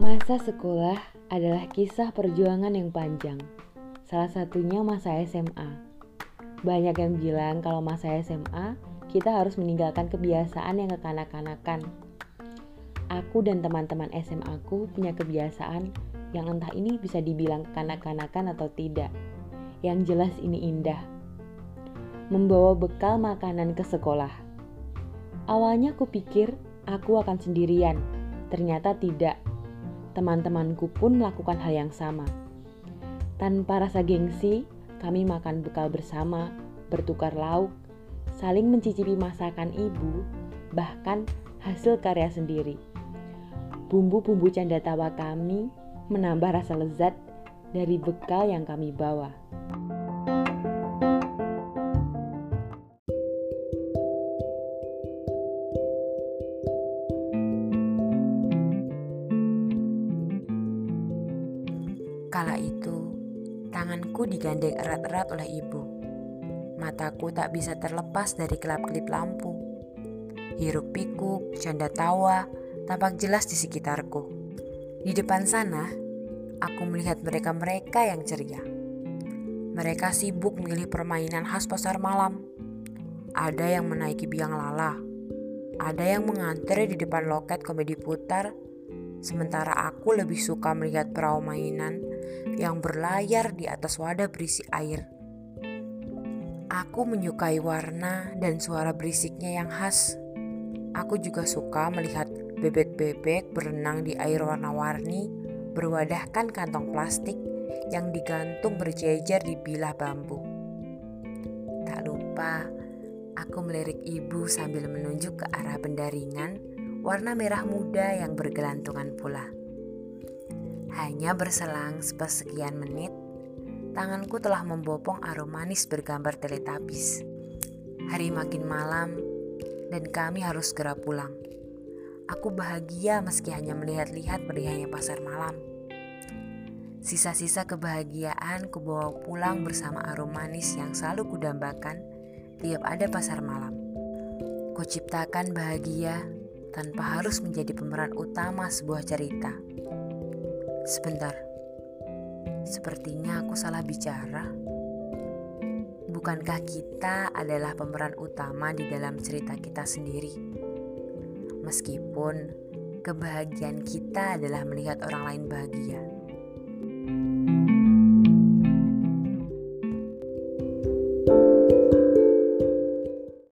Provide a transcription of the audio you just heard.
Masa sekolah adalah kisah perjuangan yang panjang. Salah satunya masa SMA. Banyak yang bilang kalau masa SMA kita harus meninggalkan kebiasaan yang kekanak-kanakan. Aku dan teman-teman SMA aku punya kebiasaan yang entah ini bisa dibilang kekanak-kanakan atau tidak. Yang jelas ini indah. Membawa bekal makanan ke sekolah. Awalnya aku pikir aku akan sendirian. Ternyata tidak teman-temanku pun melakukan hal yang sama. Tanpa rasa gengsi, kami makan bekal bersama, bertukar lauk, saling mencicipi masakan ibu, bahkan hasil karya sendiri. Bumbu-bumbu canda tawa kami menambah rasa lezat dari bekal yang kami bawa. Kala itu, tanganku digandeng erat-erat oleh ibu. Mataku tak bisa terlepas dari kelap-kelip lampu. Hiruk pikuk, canda tawa, tampak jelas di sekitarku. Di depan sana, aku melihat mereka-mereka yang ceria. Mereka sibuk memilih permainan khas pasar malam. Ada yang menaiki biang lala, ada yang mengantri di depan loket komedi putar, sementara aku lebih suka melihat perahu mainan yang berlayar di atas wadah berisi air. Aku menyukai warna dan suara berisiknya yang khas. Aku juga suka melihat bebek-bebek berenang di air warna-warni berwadahkan kantong plastik yang digantung berjejer di bilah bambu. Tak lupa, aku melirik ibu sambil menunjuk ke arah pendaringan warna merah muda yang bergelantungan pula. Hanya berselang sepersekian menit, tanganku telah membopong aroma manis bergambar teletabis. Hari makin malam, dan kami harus segera pulang. Aku bahagia meski hanya melihat-lihat meriahnya pasar malam. Sisa-sisa kebahagiaan kubawa pulang bersama aroma manis yang selalu kudambakan tiap ada pasar malam. Kuciptakan bahagia tanpa harus menjadi pemeran utama sebuah cerita. Sebentar, sepertinya aku salah bicara. Bukankah kita adalah pemeran utama di dalam cerita kita sendiri? Meskipun kebahagiaan kita adalah melihat orang lain bahagia.